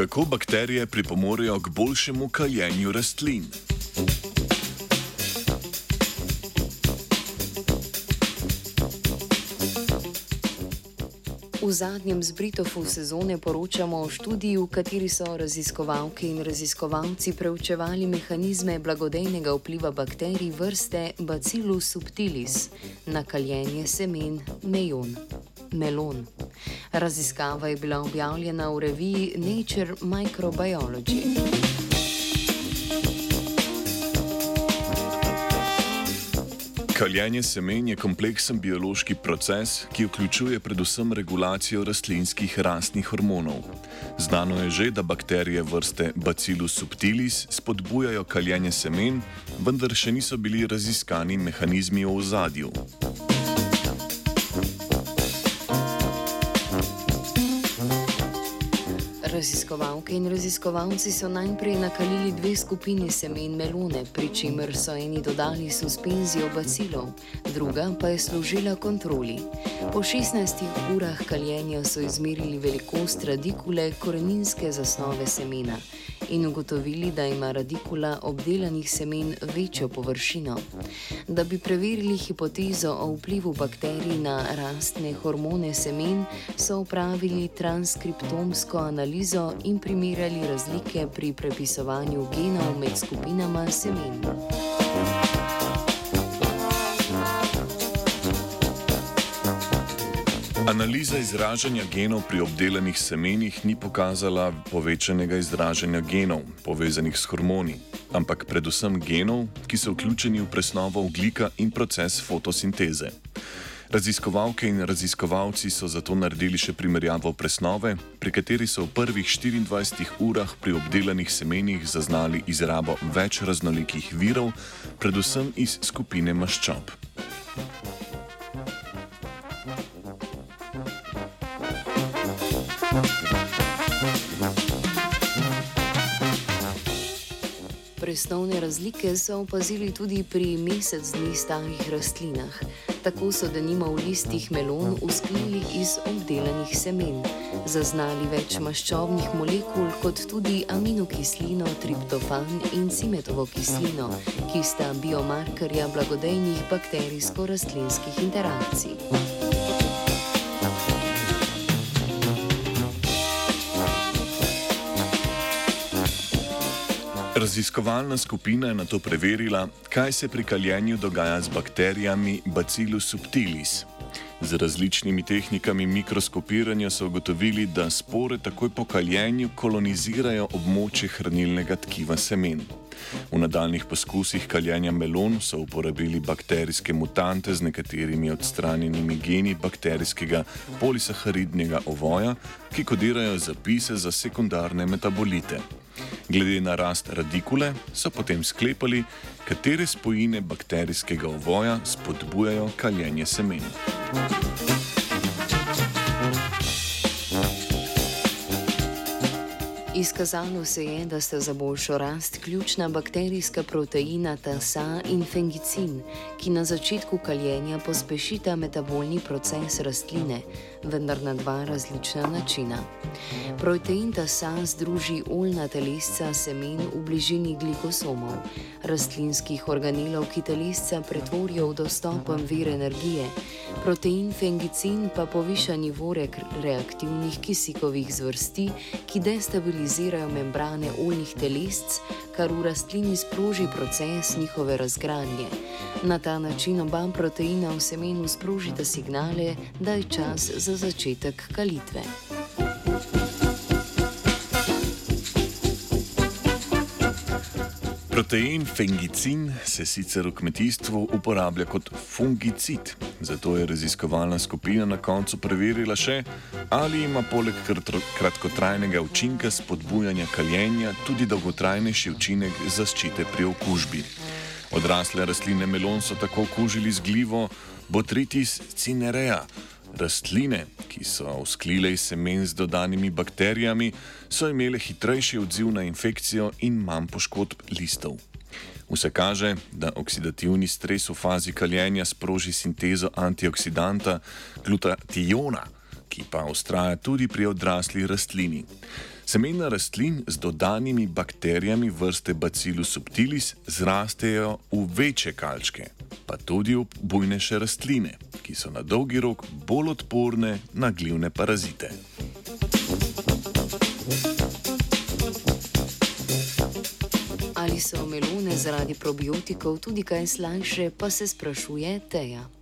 Kako bakterije pripomorejo k boljšemu kaljenju rastlin? V zadnjem zbritofu sezone poročamo o študiji, v kateri so raziskovalke in raziskovalci preučevali mehanizme blagodejnega vpliva bakterij vrste Bacillus subtilis na kaljenje semen mejon. Melon. Raziskava je bila objavljena v reviji Nature Microbiology. Kaljenje semen je kompleksen biološki proces, ki vključuje predvsem regulacijo rastlinskih rastnih hormonov. Znano je že, da bakterije vrste Bacillus subtilis spodbujajo kaljenje semen, vendar še niso bili raziskani mehanizmi v ozadju. entonces Raziskovalke in raziskovalci so najprej nakalili dve skupini semen melone, pri čemer so eni dodali suspenzijo bacilov, druga pa je služila kontroli. Po 16 urah kaljenja so izmerili velikost radikule koreninske zasnove semena in ugotovili, da ima radikula obdelanih semen večjo površino. Da bi preverili hipotezo o vplivu bakterij na rastne hormone semen, so upravili transkriptomsko analizo in primerjali razlike pri prepisovanju genov med skupinama semen. Analiza izražanja genov pri obdelanih semenih ni pokazala povečanega izražanja genov, povezanih s hormoni, ampak predvsem genov, ki so vključeni v presnovo oglika in proces fotosinteze. Raziskovalke in raziskovalci so zato naredili še primerjavo presnove, pri kateri so v prvih 24 urah pri obdelanih semenih zaznali izrabo več raznolikih virov, predvsem iz skupine maščob. Presnovne razlike so opazili tudi pri mesec dni starih rastlinah. Tako so denimo v listih melon usklili iz obdelanih semen, zaznali več maščobnih molekul, kot tudi aminokislino triptofan in cimetovo kislino, ki sta biomarkerja blagodejnih bakterijsko-rastlinskih interakcij. Raziskovalna skupina je na to preverila, kaj se pri kaljenju dogaja z bakterijami Bacillus subtilis. Z različnimi tehnikami mikroskopiranja so ugotovili, da spore takoj po kaljenju kolonizirajo območje hranilnega tkiva semen. V nadaljnih poskusih kaljenja melon so uporabili bakterijske mutante z nekaterimi odstranjenimi geni bakterijskega polisaharidnega ovoja, ki kodirajo zapise za sekundarne metabolite. Glede na rast radikule so potem sklepali, katere spojine bakterijskega ovoja spodbujajo kaljenje semen. Izkazalo se je, da sta za boljšo rast ključna bakterijska proteina TASA in fengicin, ki na začetku kaljenja pospešita metabolni proces rastline, vendar na dva različna načina. Protein TASA združi oljna telesca semen v bližini glikosomov, rastlinskih organelov, ki telesca pretvorijo v dostopen vir energije. Protein fengicin pa poviša nivo reaktivnih kisikovih zvrsti, ki destabilizirajo membrane oljnih telesc, kar v rastlini sproži proces njihove razgradnje. Na ta način oba proteina v semenu sprožita signale, da je čas za začetek kalitve. Protein fengicin se sicer v kmetijstvu uporablja kot fungicid, zato je raziskovalna skupina na koncu preverila še, ali ima poleg kratkotrajnega učinka spodbujanja kaljenja tudi dolgotrajnejši učinek zaščite pri okužbi. Odrasle rastline melon so tako okužili z glivo Botrytis cinerea. Rastline, ki so usklile iz semen z dodanimi bakterijami, so imele hitrejši odziv na infekcijo in manj poškodb listov. Vse kaže, da oksidativni stres v fazi kaljenja sproži sintezo antioksidanta glutationa, ki pa ustraja tudi pri odrasli rastlini. Semena rastlin z dodanimi bakterijami vrste Bacillus subtilis zrastejo v večje kalčke, pa tudi v bujnejše rastline, ki so na dolgi rok bolj odporne na glivne parazite. Ali so melone zaradi probiotikov tudi kaj slajše, pa se sprašuje Teja.